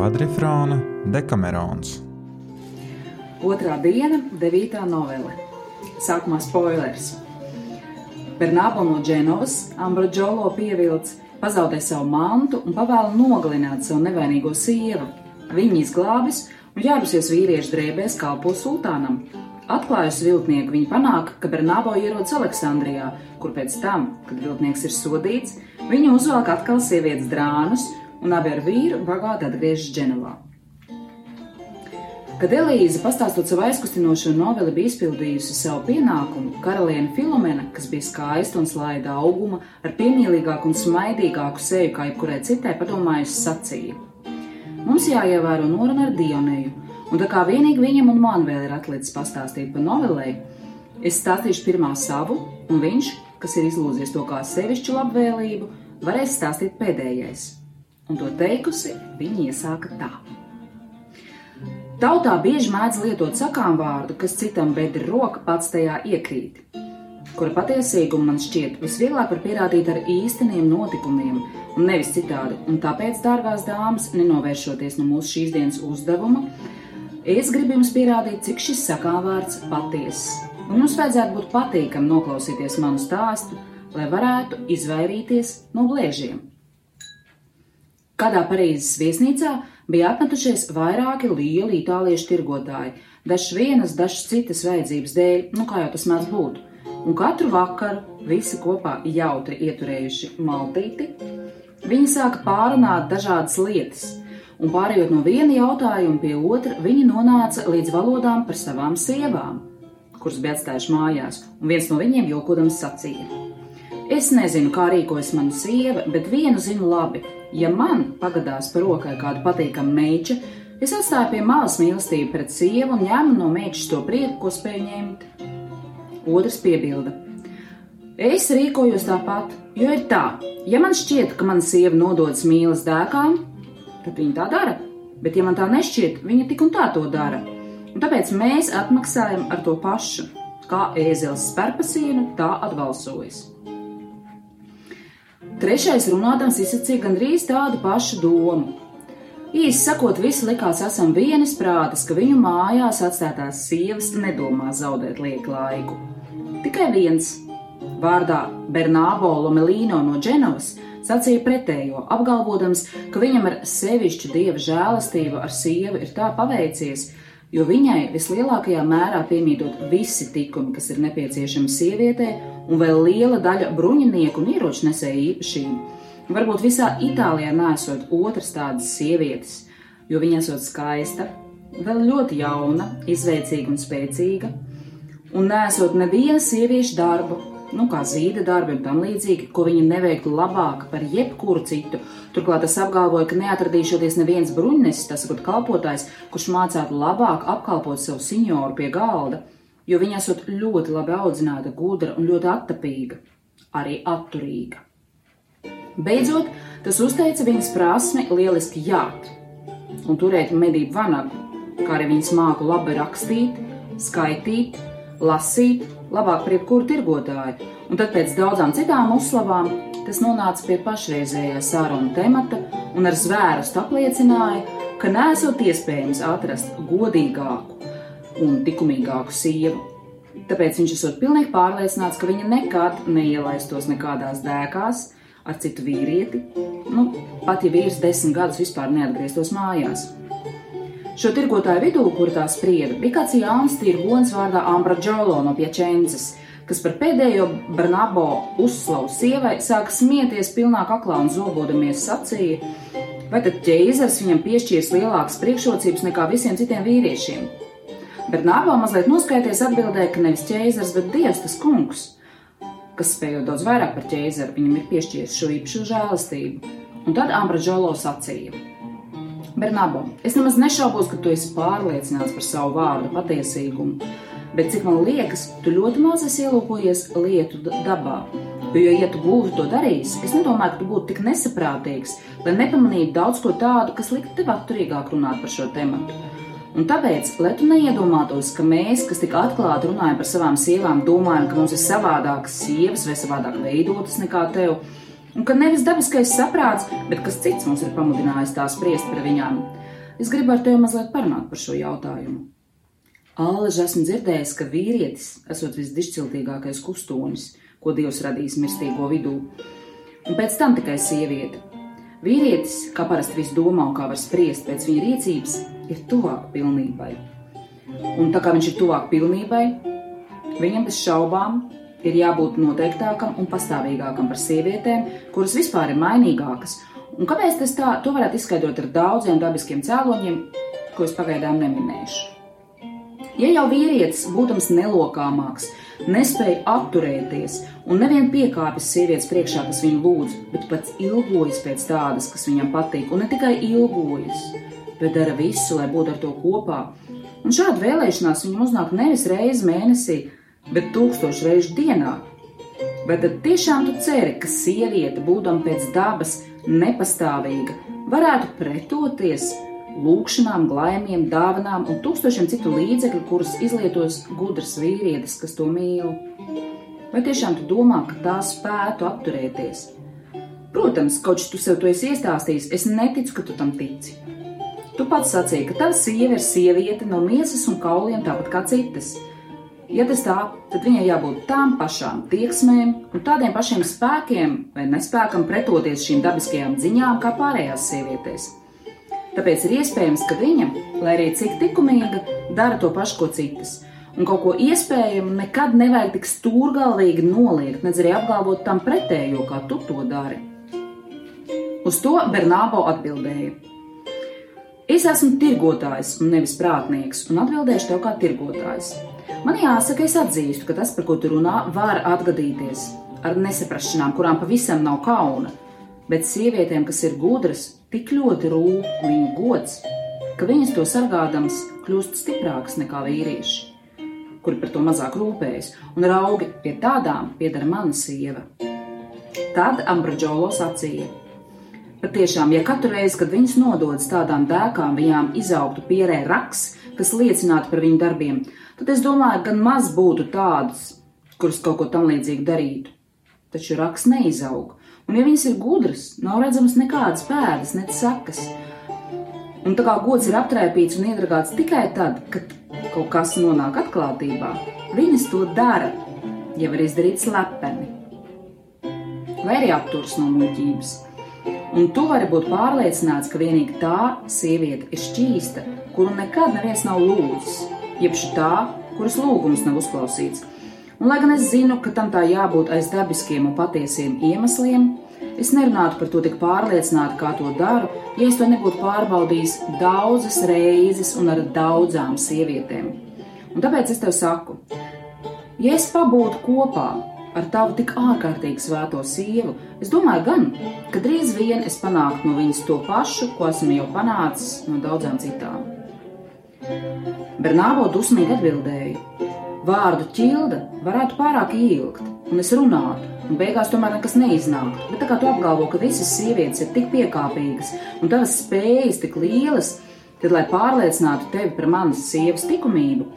kvadrifrāna Dekamerons. Otrā diena, 9. novele. Sākumā spoilers. Bernābo no Dženovas Ambroģolo pievilcis, pazaudē savu mantu un pavēla nogalināt savu nevainīgo sievu. Viņa izglābis un ģērbusies vīriešu drēbēs kalpo sultānam. Atklājusi viltnieku, viņa panāk, ka Bernābo ierodas Aleksandrijā, kur pēc tam, kad viltnieks ir sodīts, viņa uzvelk atkal sievietes drānus un abi ar vīru bagāti atgriežas Dženovā. Kad Elīze, pastāstot savu aizkustinošo noveli, bija izpildījusi savu pienākumu, karaliene Filomena, kas bija skaista un slaida auguma, ar piemīlīgāku un smaidīgāku seju kā jebkurai citai, padomājusi sacīja: Mums jāievēro noruna ar Dionēju, un tā kā vienīgi viņam un man vēl ir atlicis pastāstīt par novelei, es stāstīšu pirmā savu, un viņš, kas ir izlūdzies to kā sevišķu labvēlību, varēs stāstīt pēdējais. Un to teikusi, viņa iesāka tā. Tautā bieži mēdz lietot sakām vārdu, kas citam bedra roka pats tajā iekrīt, kura patiesīgumu man šķiet visvieglāk var pierādīt ar īsteniem notikumiem, un nevis citādi. Un tāpēc, dārgās dāmas, nenovēršoties no mūsu šīs dienas uzdevuma, es gribu jums pierādīt, cik šis sakām vārds patiess. Un jums vajadzētu būt patīkam noklausīties manu stāstu, lai varētu izvairīties no bliežiem. Kādā Parīzes viesnīcā bija apmetušies vairāki lieli itāliešu tirgotāji, dažs vienas, dažs citas vajadzības dēļ, nu kā jau tas mēdz būt. Un katru vakaru visi kopā jautri ieturējuši maltīti, viņi sāka pārunāt dažādas lietas, un pārējot no viena jautājuma pie otra, viņi nonāca līdz valodām par savām sievām, kuras bija atstājuši mājās, un viens no viņiem jokodams sacīja: Es nezinu, kā rīkojas mana sieva, bet vienu zinu labi Ja man pagadās par rokai kāda patīkama meiča, es atstāju pie malas mīlestību pret sievu un ņēmu no meitas to prieku, ko spēju ņemt. Otrs piebilda: Es rīkojos tāpat, jo ir tā, ja man šķiet, ka mana sieva nododas mīlas dēkām, tad viņa tā dara, bet ja man tā nešķiet, viņa tik un tā to dara. Un tāpēc mēs atmaksājam ar to pašu. Kā ēzeles spērpasienu, tā atbalsojas. Trešais runātājs izsacīja gandrīz tādu pašu domu. Īsi sakot, visi likās esam vienas prātas, ka viņu mājās atstātās sievas nedomā zaudēt lieku laiku. Tikai viens, vārdā Bernābo Lomelīno no Dženovas, sacīja pretējo, apgalvodams, ka viņam ar sevišķu dieva žēlastību ar sievu ir tā paveicies, jo viņai vislielākajā mērā piemītot visi tikumi, kas ir nepieciešami sievietei un vēl liela daļa bruņinieku un ieroču nesēju īpašību. Varbūt visā Itālijā nesot otras tādas sievietes, jo viņa esot skaista, vēl ļoti jauna, izveicīga un spēcīga, un nesot neviena sieviešu darbu, nu, kā zīda darbi un tam līdzīgi, ko viņa neveiktu labāk par jebkuru citu. Turklāt tas apgalvoja, ka neatradīšoties neviens bruņnesis, tas ir kalpotājs, kurš mācētu labāk apkalpot savu senioru pie galda jo viņa esot ļoti labi audzināta, gudra un ļoti attapīga, arī atturīga. Beidzot, tas uzteica viņas prasmi lieliski jāt un turēt medību vanagu, kā arī viņas māku labi rakstīt, skaitīt, lasīt, labāk par jebkuru tirgotāju, un tad pēc daudzām citām uzslavām tas nonāca pie pašreizējā saruna temata un ar zvērstu apliecināja, ka nesot iespējams atrast godīgāku un likumīgāku sievu. Tāpēc viņš esot pilnīgi pārliecināts, ka viņa nekad neielaistos nekādās dēkās ar citu vīrieti, nu, pat ja vīrs desmit gadus vispār neatgrieztos mājās. Šo tirgotāju vidū, kur tā sprieda, bija kāds jauns tirgonis vārdā Ambra Džolo no Piečences, kas par pēdējo Barnabo uzslavu sievai sāka smieties pilnā kaklā un zobodamies sacīja, vai tad ķeizars viņam piešķīrs lielākas priekšrocības nekā visiem citiem vīriešiem. Bet nāvā mazliet noskaities atbildēja, ka nevis ķēzars, bet dievs tas kungs, kas spējot daudz vairāk par ķēzaru, viņam ir piešķīris šo īpašu žēlastību. Un tad Ambra Džolo sacīja: Bernabo, es nemaz nešaubos, ka tu esi pārliecināts par savu vārdu patiesīgumu, bet cik man liekas, tu ļoti maz esi ielūkojies lietu dabā. Jo, ja tu būtu to darījis, es nedomāju, ka tu būtu tik nesaprātīgs, lai nepamanītu daudz ko tādu, kas liktu tev atturīgāk runāt par šo tematu. Un tāpēc, lai tu neiedomātos, ka mēs, kas tik atklāti runājam par savām sievām, domājam, ka mums ir savādākas sievas vai savādāk veidotas nekā tev, un ka nevis dabiskais saprāts, bet kas cits mums ir pamudinājis tā spriest par viņām. es gribu ar tevi mazliet parunāt par šo jautājumu. Āleži esmu dzirdējis, ka vīrietis esot visdišciltīgākais kustonis, ko Dievs radījis mirstīgo vidū, un pēc tam tikai sieviete. Vīrietis, kā parasti viss domā un kā var spriest pēc viņa rīcības, ir tuvāk pilnībai. Un tā kā viņš ir tuvāk pilnībai, viņam bez šaubām ir jābūt noteiktākam un pastāvīgākam par sievietēm, kuras vispār ir mainīgākas. Un kāpēc tas tā? To varētu izskaidrot ar daudziem dabiskiem cēloņiem, ko es pagaidām neminēšu. Ja jau vīrietis, būdams nelokāmāks, nespēja atturēties un nevien piekāpjas sievietes priekšā, kas viņu lūdz, bet pats ilgojas pēc tādas, kas viņam patīk, un ne tikai ilgojas, bet dara visu, lai būtu ar to kopā. Un šāda vēlēšanās viņam uznāk nevis reizi mēnesī, bet tūkstošu reižu dienā. Vai tad tiešām tu ceri, ka sieviete, būdama pēc dabas nepastāvīga, varētu pretoties lūgšanām, glājumiem, dāvanām un tūkstošiem citu līdzekļu, kurus izlietos gudrs vīrietis, kas to mīl? Vai tiešām tu domā, ka tā spētu apturēties? Protams, kaut kas tu sev to esi iestāstījis, es neticu, ka tu tam tici. Tu pats sacīji, ka tava sieva ir sieviete no miesas un kauliem tāpat kā citas. Ja tas tā, tad viņai jābūt tām pašām tieksmēm un tādiem pašiem spēkiem vai nespēkam pretoties šīm dabiskajām ziņām kā pārējās sievietes. Tāpēc ir iespējams, ka viņa, lai arī cik likumīga, dara to pašu, ko citas. Un kaut ko iespējamu nekad nevajag tik stūrgalvīgi noliegt, nedz arī apgalvot tam pretējo, kā tu to dari. Uz to Bernābo atbildēja: Es esmu tirgotājs un nevis prātnieks, un atbildēšu tev kā tirgotājs. Man jāsaka, es atzīstu, ka tas, par ko tu runā, var atgadīties ar nesaprašanām, kurām pavisam nav kauna. Bet sievietēm, kas ir gudras, tik ļoti rūp viņu gods, ka viņas to sargādamas kļūst stiprākas nekā vīrieši, kuri par to mazāk rūpējas, un raugi pie tādām pieder mana sieva. Tad Ambrožolo sacīja: Patiešām, ja katru reizi, kad viņas nododas tādām dēkām, viņām izaugtu pierē raks, kas liecinātu par viņu darbiem, tad es domāju, gan maz būtu tādas, kuras kaut ko tam līdzīgu darītu. Taču raksts neizaug, un ja viņas ir gudras, nav redzamas nekādas pēdas, ne sakas. Un tā kā gods ir aptraipīts un iedragāts tikai tad, kad kaut kas nonāk atklātībā, viņas to dara, ja var izdarīt slepeni. Vai arī apturs no muļķības. Un tu vari būt pārliecināts, ka vienīgi tā sieviete ir šķīsta, kuru nekad neviens nav lūdzis jeb tā, kuras lūgums nav uzklausīts. Un, lai gan es zinu, ka tam tā jābūt aiz dabiskiem un patiesiem iemesliem, es nerunātu par to tik pārliecināti, kā to daru, ja es to nebūtu pārbaudījis daudzas reizes un ar daudzām sievietēm. Un tāpēc es tev saku, ja es pabūtu kopā ar tavu tik ārkārtīgi svēto sievu, es domāju, gan, ka drīz vien es panāktu no viņas to pašu, ko esmu jau panācis no daudzām citām. Bernābo dusmīgi atbildēja: Vārdu ķilda varētu pārāk ilgt, un es runātu, un beigās tomēr nekas neiznāktu. Bet tā kā tu apgalvo, ka visas sievietes ir tik piekāpīgas un tavas spējas tik lielas, tad, lai pārliecinātu tevi par manas sievas likumību,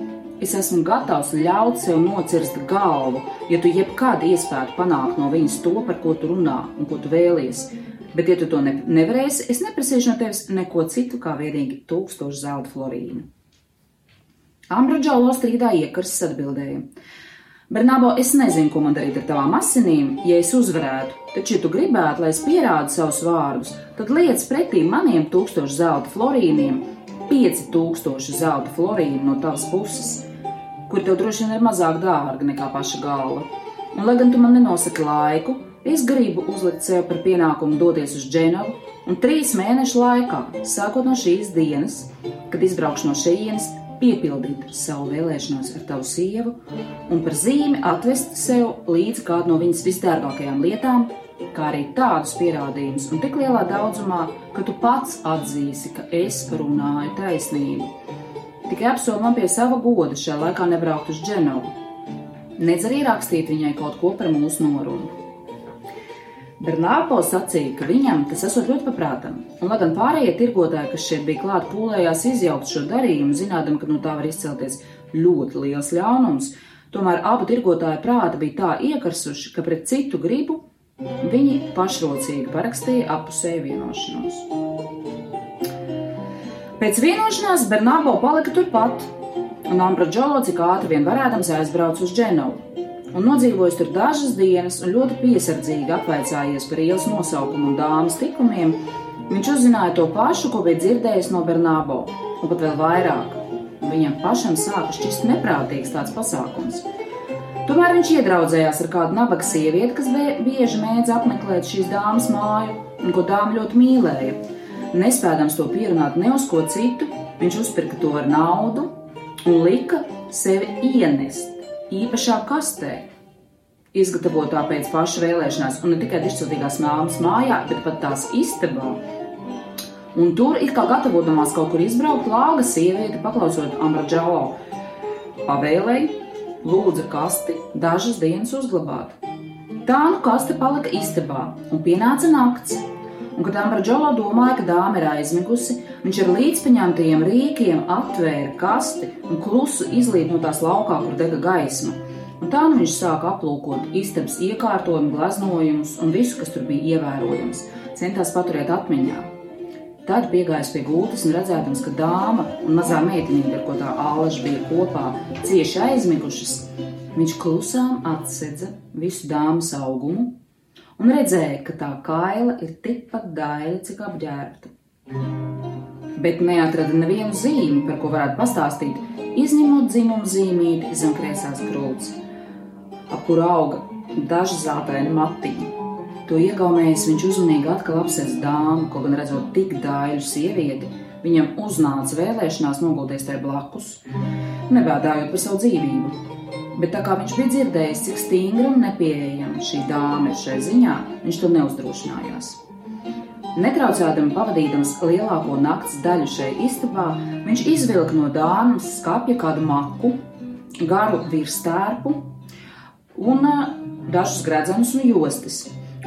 es esmu gatavs ļaut sev nocirst galvu, ja tu jebkad iespētu panākt no viņas to, par ko tu runā un ko tu vēlies. Bet, ja tu to ne, nevarēsi, es neprasīšu no tevis neko citu kā vienīgi tūkstošu zelta florīnu. Ambrožālo strīdā iekarsis atbildēja: Bernābo, es nezinu, ko man darīt ar tavām asinīm, ja es uzvarētu, taču, ja tu gribētu, lai es pierādu savus vārdus, tad liec pretī maniem tūkstošu zelta florīniem, pieci tūkstoši zelta florīnu no tavas puses, kur tev droši vien ir mazāk dārga nekā paša galva. Un, lai gan tu man nenosaki laiku, Es gribu uzlikt sev par pienākumu doties uz Dženevu un trīs mēnešu laikā, sākot no šīs dienas, kad izbraukšu no šejienes, piepildīt savu vēlēšanos ar tavu sievu un par zīmi atvest sev līdzi kādu no viņas visdārgākajām lietām, kā arī tādus pierādījumus un tik lielā daudzumā, ka tu pats atzīsi, ka es runāju taisnību. Tikai apsolu man pie sava goda šajā laikā nebraukt uz Dženovu, nedz arī rakstīt viņai kaut ko par mūsu norunu. Bernāpo sacīja, ka viņam tas esot ļoti paprātam, un lai gan pārējie tirgotāji, kas šeit bija klāt, pūlējās izjaukt šo darījumu, zinādami, ka no tā var izcelties ļoti liels ļaunums, tomēr abu tirgotāju prāti bija tā iekarsuši, ka pret citu gribu viņi pašrocīgi parakstīja apusēju vienošanos. Pēc vienošanās Bernābo palika turpat, un Ambrodžolo cik ātri vien varēdams aizbrauca uz Dženovu. Un nodzīvojis tur dažas dienas, un ļoti piesardzīgi apvaicājies par ielas nosaukumu un dāmas tikumiem, viņš uzzināja to pašu, ko bija dzirdējis no Bernābo, un pat vēl vairāk. Viņam pašam sāka šķist neprātīgs tāds pasākums. Tomēr viņš iedraudzējās ar kādu nabaga sievieti, kas bieži mēdz apmeklēt šīs dāmas māju, un ko dāma ļoti mīlēja. Nespējams to pierunāt ne uz ko citu, viņš uzpirka to ar naudu un lika sevi ienest īpašā kastē, izgatavotā pēc paša vēlēšanās, un ne tikai dišciltīgās māmas mājā, bet pat tās istabā. Un tur, it kā gatavotamās kaut kur izbraukt, lāga sieviete, paklausot Amraģao pavēlēji, lūdza kasti dažas dienas uzglabāt. Tā nu kaste palika istabā, un pienāca nakts. Un, kad Ambradžolo domāja, ka dāma ir aizmigusi, viņš ar līdzpaņemtajiem rīkiem atvēra kasti un klusu izlīd no tās laukā, kur dega gaisma. Un tā nu viņš sāka aplūkot istabas iekārtojumu, gleznojumus un visu, kas tur bija ievērojams, centās paturēt atmiņā. Tad piegājis pie gultas un redzēdams, ka dāma un mazā meitiņa, ar ko tā ālaža bija kopā, cieši aizmigušas, viņš klusām atsedza visu dāmas augumu un redzēja, ka tā kaila ir tikpat daļa, cik apģērbta. Bet neatrada nevienu zīmi, par ko varētu pastāstīt, izņemot dzimumu zīmīti zem kreisās krūts, ap kuru auga daži zeltaini matiņi. To iegaumējis viņš uzmanīgi atkal apsēs dāmu, ko gan redzot tik dāļu sievieti, viņam uznāca vēlēšanās nogulties tajā blakus, nebēdājot par savu dzīvību. Bet tā kā viņš bija dzirdējis, cik stingra un nepieejama šī dāma ir šai ziņā, viņš to neuzdrošinājās. Netraucēdam pavadīdams lielāko nakts daļu šai istabā, viņš izvilka no dāmas skapja kādu maku, garu virsstērpu un dažus gredzenus un jostas.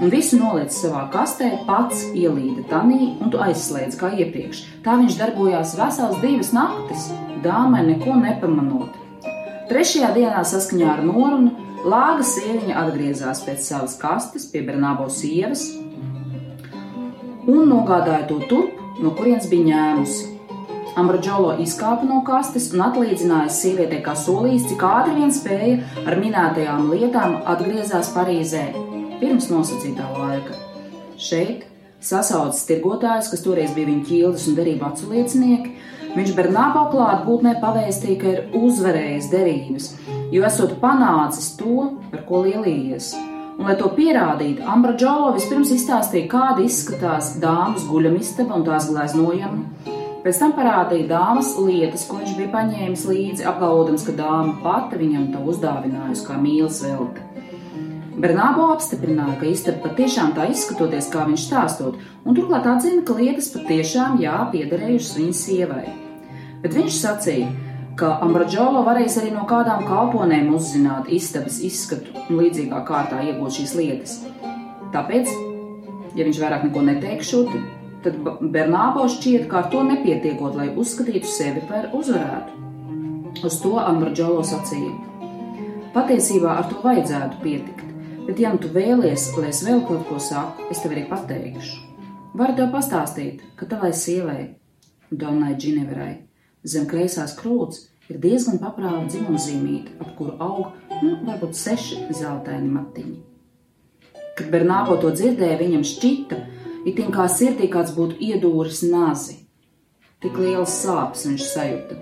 Un visu noliec savā kastē, pats ielīda tanī un tu aizslēdz kā iepriekš. Tā viņš darbojās vesels divas naktis, dāmai neko nepamanot. Trešajā dienā saskaņā ar norunu Lāga sieviņa atgriezās pēc savas kastes pie Bernābo sievas un nogādāja to turp, no kurienes bija ņēmusi. Ambrodžolo izkāpa no kastes un atlīdzināja sievietei, kā solījis, cik ātri vien spēja ar minētajām lietām atgriezās Parīzē pirms nosacītā laika. Šeit sasaucas tirgotājs, kas toreiz bija viņa ķildes un derību aculiecinieki, Viņš Bernābo klātbūtnē pavēstīja, ka ir uzvarējis derības, jo esot panācis to, par ko lielījies. Un, lai to pierādītu, Ambra Džolo vispirms izstāstīja, kāda izskatās dāmas guļamistaba un tās gleznojuma. Pēc tam parādīja dāmas lietas, ko viņš bija paņēmis līdzi, apgalvodams, ka dāma pati viņam to uzdāvinājusi kā mīlas velti. Bernābo apstiprināja, ka istaba patiešām tā izskatoties, kā viņš stāstot, un turklāt atzina, ka lietas patiešām jā piederējušas viņa sievai bet viņš sacīja, ka Ambrodžolo varēs arī no kādām kalponēm uzzināt istabas izskatu un līdzīgā kārtā iegūt šīs lietas. Tāpēc, ja viņš vairāk neko neteikšot, tad Bernābo šķiet, ka ar to nepietiekot, lai uzskatītu sevi par uzvarētu. Uz to Ambrodžolo sacīja: Patiesībā ar to vajadzētu pietikt, bet, ja nu tu vēlies, lai es vēl kaut ko saku, es tev arī pateikšu. Varu tev pastāstīt, ka tavai sievai, Donai Džineverai, Zem kreisās krūts ir diezgan paprāta dzimumzīmīte, ap kuru aug, nu, varbūt seši zeltaini matiņi. Kad Bernābo to dzirdēja, viņam šķita, it kā sirdī kāds būtu iedūris nazi. Tik liels sāpes viņš sajūta.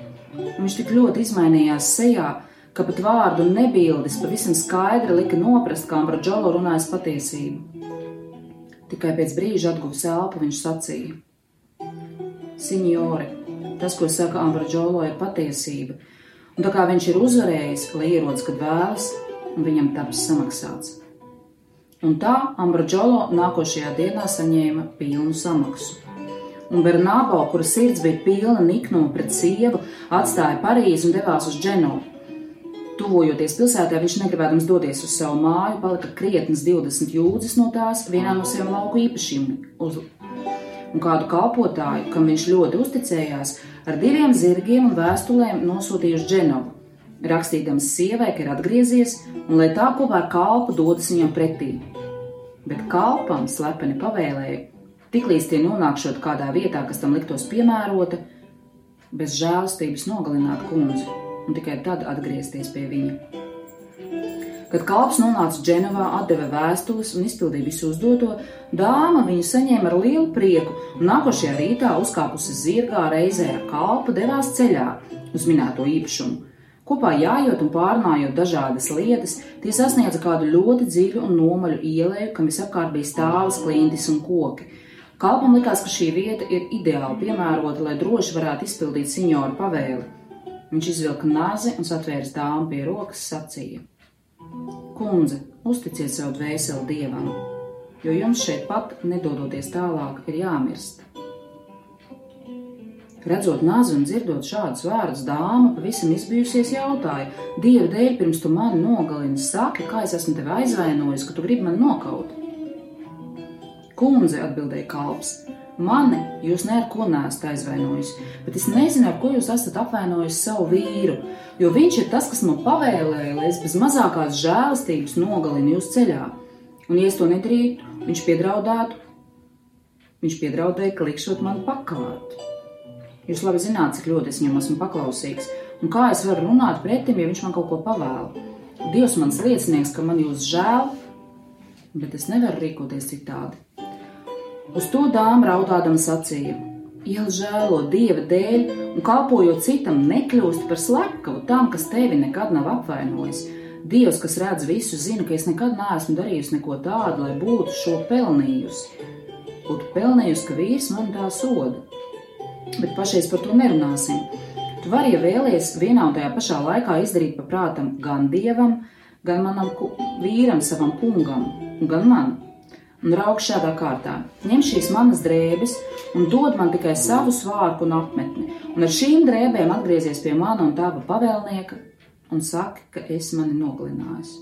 Viņš tik ļoti izmainījās sejā, ka pat vārdu nebildes pavisam skaidri lika noprast, kā Ambrodžolo runājas patiesību. Tikai pēc brīža atguvis elpu, viņš sacīja: Signori, Tas, ko saka Ambrodžolo, ir patiesība. Un tā kā viņš ir uzvarējis, lai ierodas, kad vēlas, un viņam taps samaksāts. Un tā Ambrodžolo nākošajā dienā saņēma pilnu samaksu. Un Bernābo, kura sirds bija pilna niknuma pret sievu, atstāja Parīzi un devās uz Dženovu. Tuvojoties pilsētā, viņš negribēdams doties uz savu māju, palika krietnes 20 jūdzes no tās vienā no saviem lauku īpašumiem, un kādu kalpotāju, kam viņš ļoti uzticējās, ar diviem zirgiem un vēstulēm nosūtīja uz Dženovu, rakstīdams sievai, ka ir atgriezies un lai tā kopā ar kalpu dodas viņam pretī. Bet kalpam slepeni pavēlēja, tiklīdz tie nonākšot kādā vietā, kas tam liktos piemērota, bez žēlstības nogalināt kundzi un tikai tad atgriezties pie viņa. Kad kalps nonāca Dženovā, atdeva vēstules un izpildīja visu uzdoto, dāma viņu saņēma ar lielu prieku, un nākošajā rītā uzkāpusi zirgā reizē ar kalpu devās ceļā uz minēto īpašumu. Kopā jājot un pārnājot dažādas lietas, tie sasniedza kādu ļoti dziļu un nomaļu ielēju, kam visapkārt bija stāvas, klintis un koki. Kalpam likās, ka šī vieta ir ideāli piemērota, lai droši varētu izpildīt senjora pavēli. Viņš izvilka nāzi un satvērs dāmu pie rokas, sacīja: Kundze, uzticiet savu dvēseli dievam, jo jums šeit pat, nedodoties tālāk, ir jāmirst. Redzot nazi un dzirdot šādus vārdus, dāma pavisam izbijusies jautāja: Dieva dēļ, pirms tu mani nogalini, saki, kā es esmu tevi aizvainojis, ka tu gribi mani nokaut. Kundze, atbildēja kalps, mani jūs neko neesat aizvainojis, bet es nezinu, ar ko jūs esat apvainojis savu vīru, jo viņš ir tas, kas man pavēlēja, lai es bez mazākās žēlastības nogalinu jūs ceļā. Un, ja es to nedarītu, viņš piedraudētu, viņš piedraudēja, ka likšot man pakāpt. Jūs labi zināt, cik ļoti es viņam esmu paklausīgs, un kā es varu runāt pretim, ja viņš man kaut ko pavēla. Dievs mans liecinieks, ka man jūs žēl, bet es nevaru rīkoties citādi. Uz to dāma raudādama sacīja: Ja žēlo dieva dēļ un kalpojot citam, nekļūst par slepkavu tam, kas tevi nekad nav apvainojis. Dievs, kas redz visu, zina, ka es nekad neesmu darījusi neko tādu, lai būtu šo pelnījusi. Būtu pelnījusi, ka vīrs man tā soda. Bet pašais par to nerunāsim. Tu vari, ja vēlies, vienā un tajā pašā laikā izdarīt pa prātam gan dievam, gan manam vīram, savam kungam, gan man un rauk šādā kārtā. Ņem šīs manas drēbes un dod man tikai savu svārku un apmetni, un ar šīm drēbēm atgriezies pie mana un tava pavēlnieka un saki, ka esi mani nogalinājis.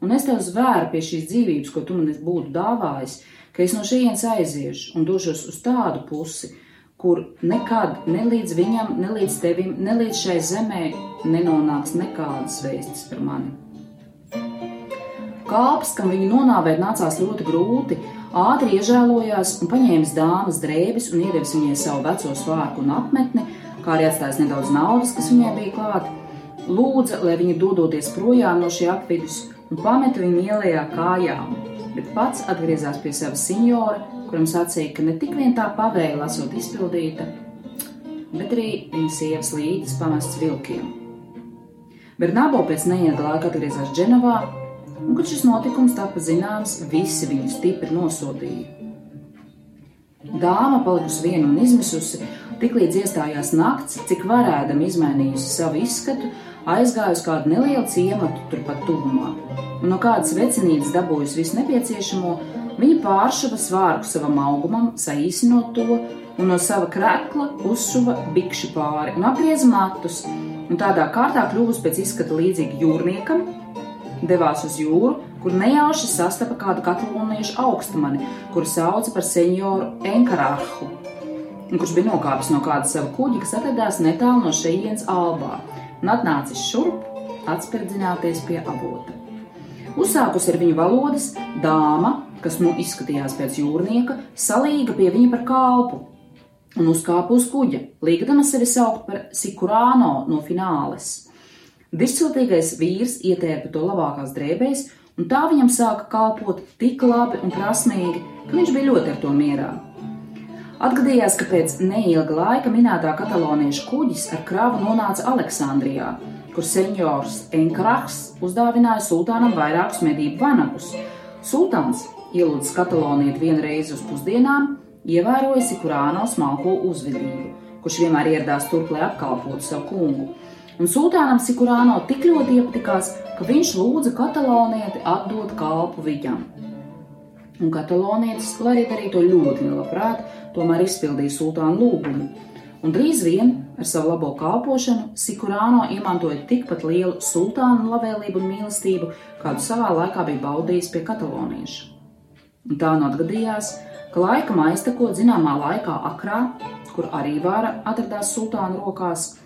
Un es tev zvēru pie šīs dzīvības, ko tu man būtu dāvājis, ka es no šejienes aiziešu un došos uz tādu pusi, kur nekad ne līdz viņam, ne līdz tevim, ne līdz šai zemē nenonāks nekādas vēstis par mani. Kāps, kam viņu nonāvēt nācās ļoti grūti, ātri iežēlojās un paņēma dāmas drēbes un iedevis viņai savu veco svārku un apmetni, kā arī atstājis nedaudz naudas, kas viņai bija klāta. Lūdza, lai viņa dodoties projām no šī apvidus un pameta viņu ielējā kājām, bet pats atgriezās pie sava senjora, kuram sacīja, ka ne tik vien tā pavēle esot izpildīta, bet arī viņa sievas līdzi pamests vilkiem. Bernābo pēc neilga laika atgriezās Dženovā un, kad šis notikums tika zināms, visi viņu stipri nosodīja. Dāma palikusi viena un izmisusi, tiklīdz iestājās nakts, cik varēdama izmainījusi savu izskatu, aizgāja uz kādu nelielu ciematu turpat tuvumā, un no kādas vecinītes dabūjusi visu nepieciešamo, viņa pāršuva svārku savam augumam, saīsinot to, un no sava krēkla uzšuva bikšu pāri un apgrieza matus, un tādā kārtā kļuvusi pēc izskata līdzīga jūrniekam, devās uz jūru, kur nejauši sastapa kādu katalāniešu augstumani, kuru sauca par senjoru Enkarāhu, kurš bija nokāpis no kāda sava kuģa, kas atradās netālu no šejienes albā un atnācis šurp atspērdzināties pie avota. Uzsākus ar viņu valodas, dāma, kas nu izskatījās pēc jūrnieka, salīga pie viņa par kalpu un uzkāpa uz kuģa, līgdama sevi saukt par Sikurāno no fināles. Virsciltīgais vīrs ietērpa to labākās drēbēs, un tā viņam sāka kalpot tik labi un prasmīgi, ka viņš bija ļoti ar to mierā. Atgadījās, ka pēc neilga laika minētā katalāniešu kuģis ar kravu nonāca Aleksandrijā, kur senjors Enkrahs uzdāvināja sultānam vairākus medību vanagus. Sultāns, ielūdzis katalānieti vienu reizi uz pusdienām, ievēroja Sikurāno smalko uzvedību, kurš vienmēr ieradās turp, lai apkalpotu savu kungu un sultānam Sikurāno tik ļoti iepatikās, ka viņš lūdza katalonieti atdot kalpu viņam. Un katalānietis, lai arī darītu ļoti nelabprāt, tomēr izpildīja sultāna lūgumu. Un drīz vien ar savu labo kalpošanu Sikurāno iemantoja tikpat lielu sultāna labvēlību un mīlestību, kādu savā laikā bija baudījis pie katalānieša. Un tā atgadījās, ka laika aiztekot zināmā laikā Akrā, kur arī vāra atradās sultāna rokās,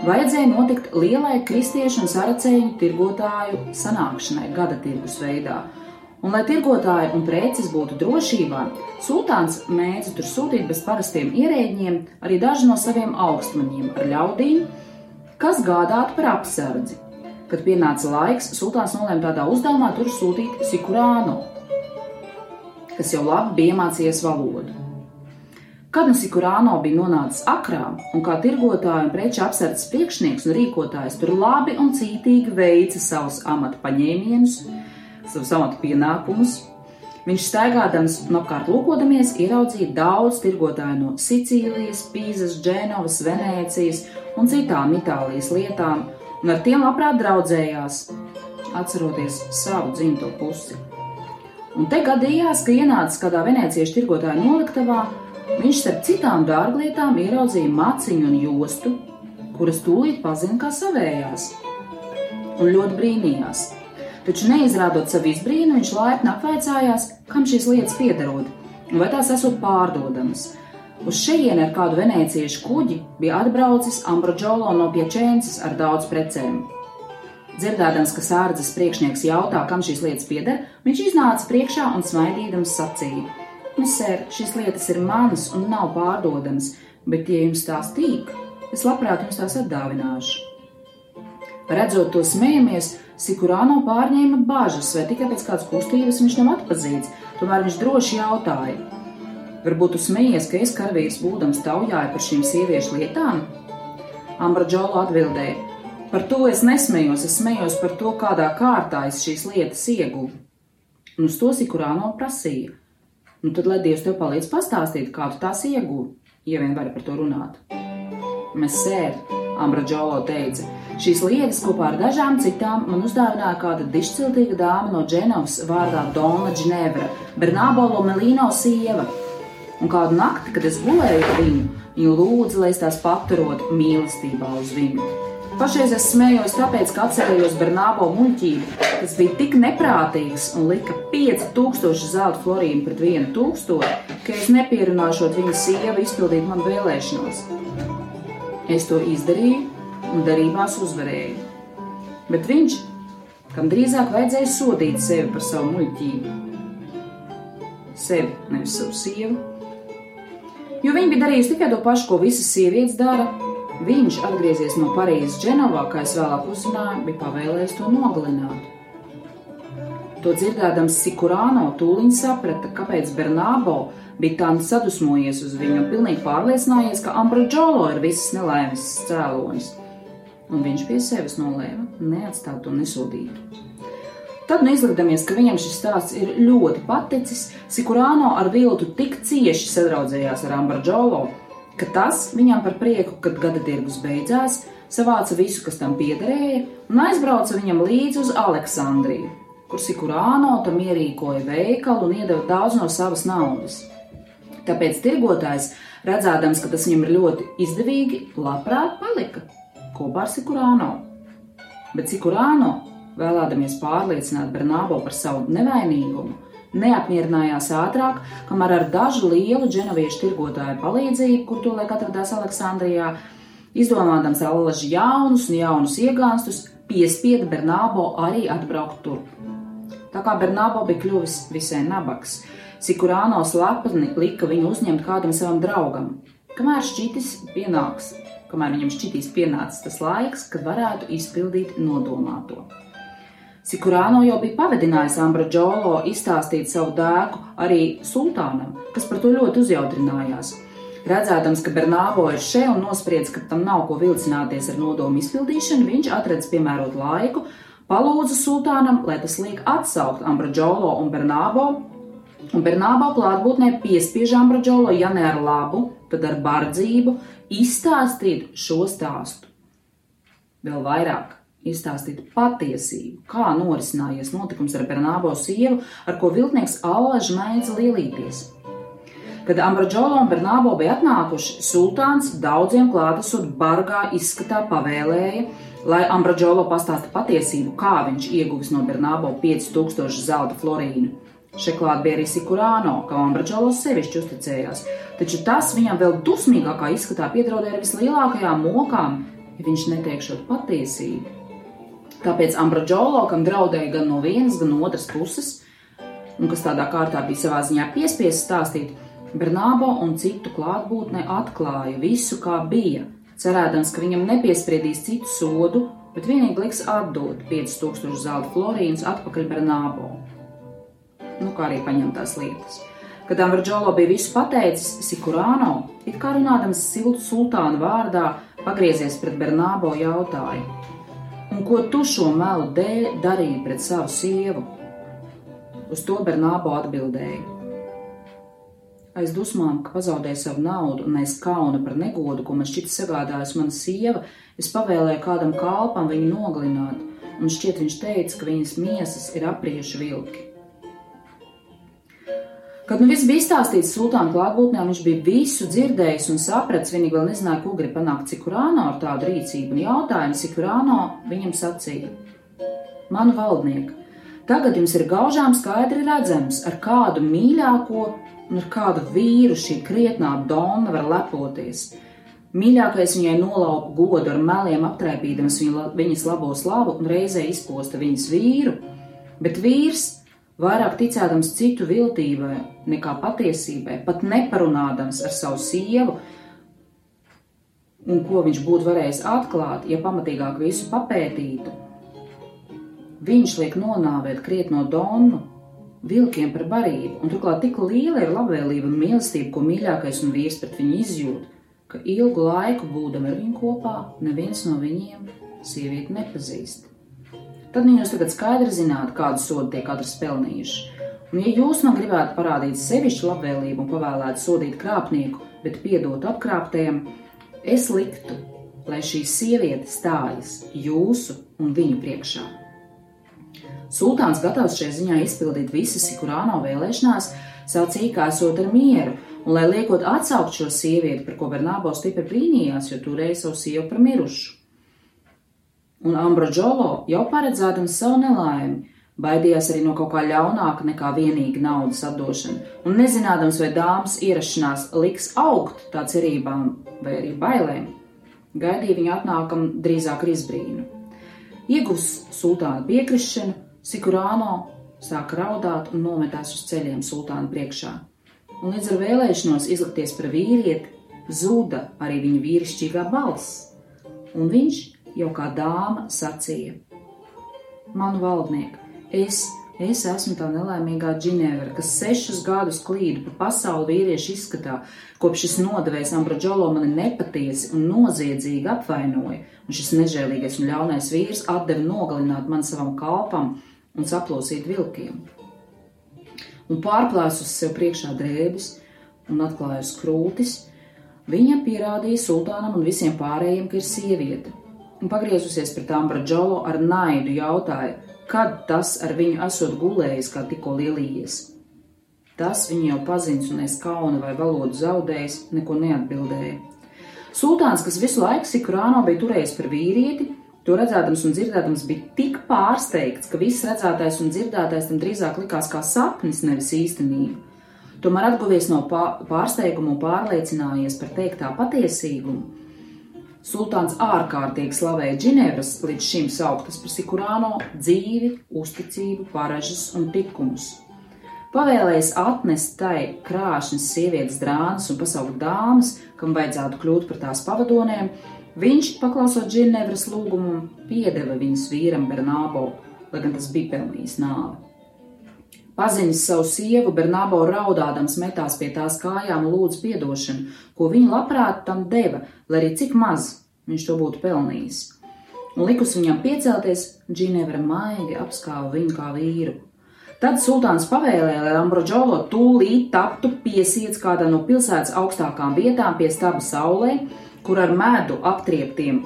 Vajadzēja notikt lielai kristiešu un saracēņu tirgotāju sanākšanai gada tirgus veidā, Un, lai tirgotāji un preces būtu drošībā, sultāns mēdza tur sūtīt bez parastiem ierēģiem arī daži no saviem augstmaņiem ar ļaudīm, kas gādātu par apsardzi. Kad pienāca laiks, sultāns nolēma tādā uzdevumā tur sūtīt Sikurānu, kas jau labi bija iemācījies valodu. Kad nu Sikurāno bija nonācis akrā un kā tirgotāja un preču apsardzes priekšnieks un rīkotājs tur labi un cītīgi veica savus amata paņēmienus, savus amata pienākumus. Viņš staigādams un apkārt lūkodamies, ieraudzīja daudz tirgotāju no Sicīlijas, Pīzes, Dženovas, Venēcijas un citām Itālijas lietām, un ar tiem labprāt draudzējās, atceroties savu dzimto pusi. Un te gadījās, ka ienācis kādā veneciešu tirgotāja noliktavā, viņš starp citām dārglietām ieraudzīja maciņu un jostu, kuras tūlīt pazina kā savējās, un ļoti brīnījās taču neizrādot savu izbrīnu, viņš laipni apvaicājās, kam šīs lietas piederot un vai tās esot pārdodamas. Uz šejienu ar kādu veneciešu kuģi bija atbraucis Ambrožolo no Piečēnces ar daudz precēm. Dzirdēdams, ka sārdzes priekšnieks jautā, kam šīs lietas pieder, viņš iznāca priekšā un smaidīdams sacīja: Misēr, šīs lietas ir manas un nav pārdodamas, bet, ja jums tās tīk, es labprāt jums tās atdāvināšu. Redzot to smējamies, Sikurāno pārņēma bažas, vai tikai pēc kādas kustības viņš nav atpazīts, tomēr viņš droši jautāja. Varbūt tu smējies, ka es karavīrs būdams taujāju par šīm sieviešu lietām? Ambradžolo atbildēja: Par to es nesmējos, es smējos par to, kādā kārtā es šīs lietas ieguvu. Un uz to Sikurāno prasīja: Nu tad, lai Dievs tev palīdz pastāstīt, kā tu tās ieguvi, ja vien vari par to runāt. Mēs sēdi, Ambradžolo teica, Šīs lietas kopā ar dažām citām man uzdāvināja kāda dišciltīga dāma no Dženovas vārdā Dona Džnevra, Bernābo Lomelīno sieva. Un kādu nakti, kad es gulēju ar viņu, viņa lūdza, lai es tās paturotu mīlestībā uz viņu. Pašreiz es smējos, tāpēc, ka atcerējos Bernābo muļķību, kas bija tik neprātīgs un lika 5000 zelta florīnu pret 1000, ka es nepierunāšot viņa sievu izpildīt man vēlēšanos. Es to izdarīju, un darībās uzvarēja. Bet viņš, kam drīzāk vajadzēja sodīt sevi par savu muļķību, sevi, nevis savu sievu, jo viņa bija darījusi tikai to pašu, ko visas sievietes dara. Viņš, atgriezies no Parīzes Dženovā, kā es vēlāk uzzināju, bija pavēlējis to nogalināt. To dzirdēdams Sikurāno tūlīt saprata, kāpēc Bernābo bija tā sadusmojies uz viņu un pilnīgi pārliecinājies, ka Ambrožolo ir visas nelaimes cēlonis un viņš pie sevis nolēma neatstāt to nesodītu. Tad, nu izlikdamies, ka viņam šis stāsts ir ļoti paticis, Sikurāno ar viltu tik cieši sadraudzējās ar Ambardžolo, ka tas viņam par prieku, kad gada tirgus beidzās, savāca visu, kas tam piederēja, un aizbrauca viņam līdzi uz Aleksandriju, kur Sikurāno tam ierīkoja veikalu un iedeva daudz no savas naudas. Tāpēc tirgotājs, redzēdams, ka tas viņam ir ļoti izdevīgi, labprāt palika kopā ar Sikurāno. Bet Sikurāno, vēlēdamies pārliecināt Bernābo par savu nevainīgumu, neapmierinājās ātrāk, kamēr ar dažu lielu dženoviešu tirgotāju palīdzību, kur tolaik atradās Aleksandrijā, izdomādams allaži jaunus un jaunus iegānstus, piespieda Bernābo arī atbraukt turp. Tā kā Bernābo bija kļuvis visai nabaks, Sikurāno slepni lika viņu uzņemt kādam savam draugam, kamēr šķitis pienāks kamēr viņam šķitīs pienācis tas laiks, kad varētu izpildīt nodomāto. Sikurāno jau bija pavadinājis Ambrožolo izstāstīt savu dēku arī sultānam, kas par to ļoti uzjautrinājās. Redzēdams, ka Bernābo ir šeit un nospriedz, ka tam nav ko vilcināties ar nodomu izpildīšanu, viņš atradis piemērotu laiku, palūdza sultānam, lai tas liek atsaukt Ambrožolo un Bernābo, un Bernābo klātbūtnē piespiež Ambrožolo, ja ne ar labu, tad ar bardzību izstāstīt šo stāstu. Vēl vairāk izstāstīt patiesību, kā norisinājies notikums ar Bernābo sievu, ar ko viltnieks Allaž mēdza lielīties. Kad Ambrožolo un Bernābo bija atnākuši, sultāns daudziem klātesot bargā izskatā pavēlēja, lai Ambrožolo pastāsta patiesību, kā viņš ieguvis no Bernābo 5000 zelta florīnu. Šeit klāt bija arī Sikurāno, kā Ambrožolos sevišķi uzticējās, taču tas viņam vēl dusmīgākā izskatā piedraudēja ar vislielākajām mokām, ja viņš neteikšot patiesību. Tāpēc Ambrožolo, kam draudēja gan no vienas, gan otras puses, un kas tādā kārtā bija savā ziņā piespiests stāstīt, Bernābo un citu klātbūtnē atklāja visu, kā bija, cerēdams, ka viņam nepiespriedīs citu sodu, bet vienīgi liks atdot 5000 zelta florīnus atpakaļ Bernābo. Nu, kā arī paņemtās lietas. Kad Ambrģolo bija visu pateicis, Sikurāno, it kā runādams siltu sultāna vārdā, pagriezies pret Bernābo jautāja: Un ko tu šo melu dēļ darīji pret savu sievu? Uz to Bernābo atbildēja: Aiz dusmām, ka pazaudēju savu naudu un aiz kauna par negodu, ko man šķita sagādājusi mana sieva, es pavēlēju kādam kalpam viņu nogalināt, un šķiet viņš teica, ka viņas miesas ir apriešu vilki. Kad nu viss bija izstāstīts sultāna klātbūtnē, viņš bija visu dzirdējis un sapratis, vienīgi vēl nezināja, ko grib panākt Cikurāno ar tādu rīcību, un jautājumu Cikurāno viņam sacīja: Manu valdnieku, tagad jums ir gaužām skaidri redzams, ar kādu mīļāko un ar kādu vīru šī krietnā donna var lepoties. Mīļākais viņai nolaupa godu ar meliem, aptraipīdams viņa, viņas labo slavu un reizē izposta viņas vīru, bet vīrs, vairāk ticēdams citu viltībai nekā patiesībai, pat neparunādams ar savu sievu, un ko viņš būtu varējis atklāt, ja pamatīgāk visu papētītu, viņš liek nonāvēt krietno donu vilkiem par barību, un turklāt tik liela ir labvēlība un mīlestība, ko mīļākais un vīrs pret viņu izjūt, ka ilgu laiku būdami ar viņu kopā, neviens no viņiem sievieti nepazīst. Tad jūs tagad skaidri zināt, kādu sodu tie katrs pelnījuši. Un, ja jūs man gribētu parādīt sevišķu labvēlību un pavēlētu sodīt krāpnieku, bet piedot apkrāptajam, es liktu, lai šī sieviete stājas jūsu un viņu priekšā. Sultāns gatavs šajā ziņā izpildīt visas Sikurāno vēlēšanās, sacīja, kā esot ar mieru, un lai liekot atsaukt šo sievieti, par ko Bernābo stipri brīnījās, jo turēja savu sievu par mirušu. Un Ambrožolo jau paredzēdams savu nelaimi, baidījās arī no kaut kā ļaunāka nekā vienīga naudas atdošana, un nezinādams, vai dāmas ierašanās liks augt tā cerībām vai arī bailēm, gaidīja viņa atnākam drīzāk izbrīnu. Iegūs sultāna piekrišanu, Sikurāno sāka raudāt un nometās uz ceļiem sultāna priekšā. Un līdz ar vēlēšanos izlikties par vīrieti, zuda arī viņa vīrišķīgā balss, un viņš jau kā dāma sacīja: Manu valdnieku, es, es esmu tā nelaimīgā džinevra, kas sešus gadus klīdu pa pasauli vīriešu izskatā, kopš šis nodevējs Ambrožolo mani nepatiesi un noziedzīgi apvainoja, un šis nežēlīgais un ļaunais vīrs atdeva nogalināt man savam kalpam un saplosīt vilkiem. Un pārplēsus sev priekšā drēbes un atklājus krūtis, viņa pierādīja sultānam un visiem pārējiem, ka ir sieviete. Un pagriezusies pret Ambradžolo ar naidu, jautāja, kad tas ar viņu esot gulējis, kā tikko lielījies. Tas viņu jau pazins un es kaunu vai valodu zaudējis, neko neatbildēja. Sultāns, kas visu laiku Sikurāno bija turējis par vīrieti, To redzēdams un dzirdēdams bija tik pārsteigts, ka viss redzētais un dzirdētais tam drīzāk likās kā sapnis, nevis īstenība. Tomēr atguvies no pārsteiguma un pārliecinājies par teiktā patiesīgumu. Sultāns ārkārtīgi slavēja Džinevras līdz šim sauktas par Sikurāno dzīvi, uzticību, paražas un tikumus. Pavēlējis atnest tai krāšņas sievietes drānas un pasaukt dāmas, kam vajadzētu kļūt par tās pavadoniem, Viņš, paklausot Džinevras lūgumu, piedeva viņas vīram Bernābo, lai gan tas bija pelnījis nāvi. Pazinis savu sievu, Bernābo raudādams metās pie tās kājām un lūdz piedošanu, ko viņa labprāt tam deva, lai arī cik maz viņš to būtu pelnījis. Un likus viņam piecelties, Džinevra maigi apskāva viņu kā vīru. Tad sultāns pavēlēja, lai Ambrožolo tūlīt taptu piesiets kādā no pilsētas augstākām vietām pie staba saulē, kur ar medu aptrieptiem,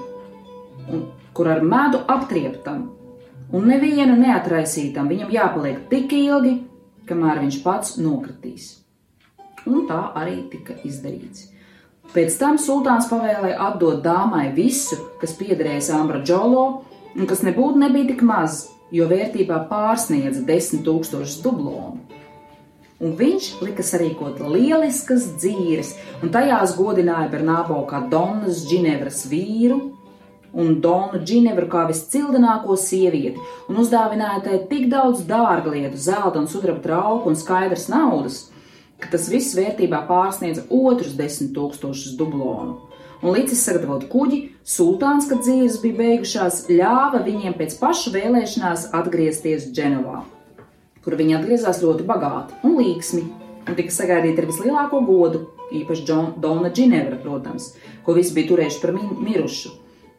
un kur ar medu aptrieptam, un nevienu neatraisītam viņam jāpaliek tik ilgi, kamēr viņš pats nokritīs. Un tā arī tika izdarīts. Pēc tam sultāns pavēlēja atdot dāmai visu, kas piederēja Ambra Džolo, un kas nebūtu nebija tik maz, jo vērtībā pārsniedza desmit tūkstošus dublonu un viņš lika sarīkot lieliskas dzīves, un tajās godināja Bernābo kā Donnas Džinevras vīru, un Donu Džinevru kā viscildināko sievieti, un uzdāvināja tai tik daudz dārglietu, zelta un sudraba trauku un skaidras naudas, ka tas viss vērtībā pārsniedza otrus desmit tūkstošus dublonu. Un līdz sagatavot kuģi, sultāns, kad dzīves bija beigušās, ļāva viņiem pēc pašu vēlēšanās atgriezties Dženovā, kur viņi atgriezās ļoti bagāti un līksmi, un tika sagaidīti ar vislielāko godu, īpaši Dona Džinevra, protams, ko visi bija turējuši par mirušu.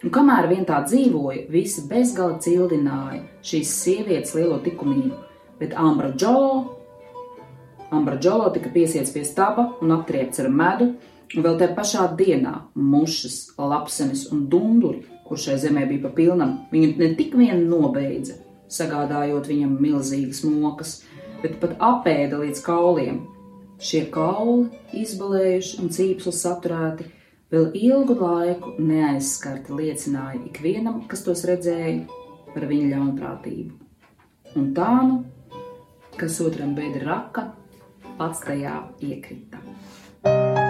Un kamēr vien tā dzīvoja, visi bezgala cildināja šīs sievietes lielo likumību, bet Ambra Džolo, Ambra Džolo tika piesiets pie staba un aptriepts ar medu, un vēl tajā pašā dienā mušas, lapsenes un dunduri, kur šai zemē bija pa pilnam, viņu ne tik vien nobeidza, sagādājot viņam milzīgas mokas, bet pat apēda līdz kauliem, Šie kauli, izbalējuši un cīpsli saturēti, vēl ilgu laiku neaizskarti liecināja ikvienam, kas tos redzēja, par viņa ļaunprātību. Un tā nu, kas otram bēda raka, pats tajā iekrita.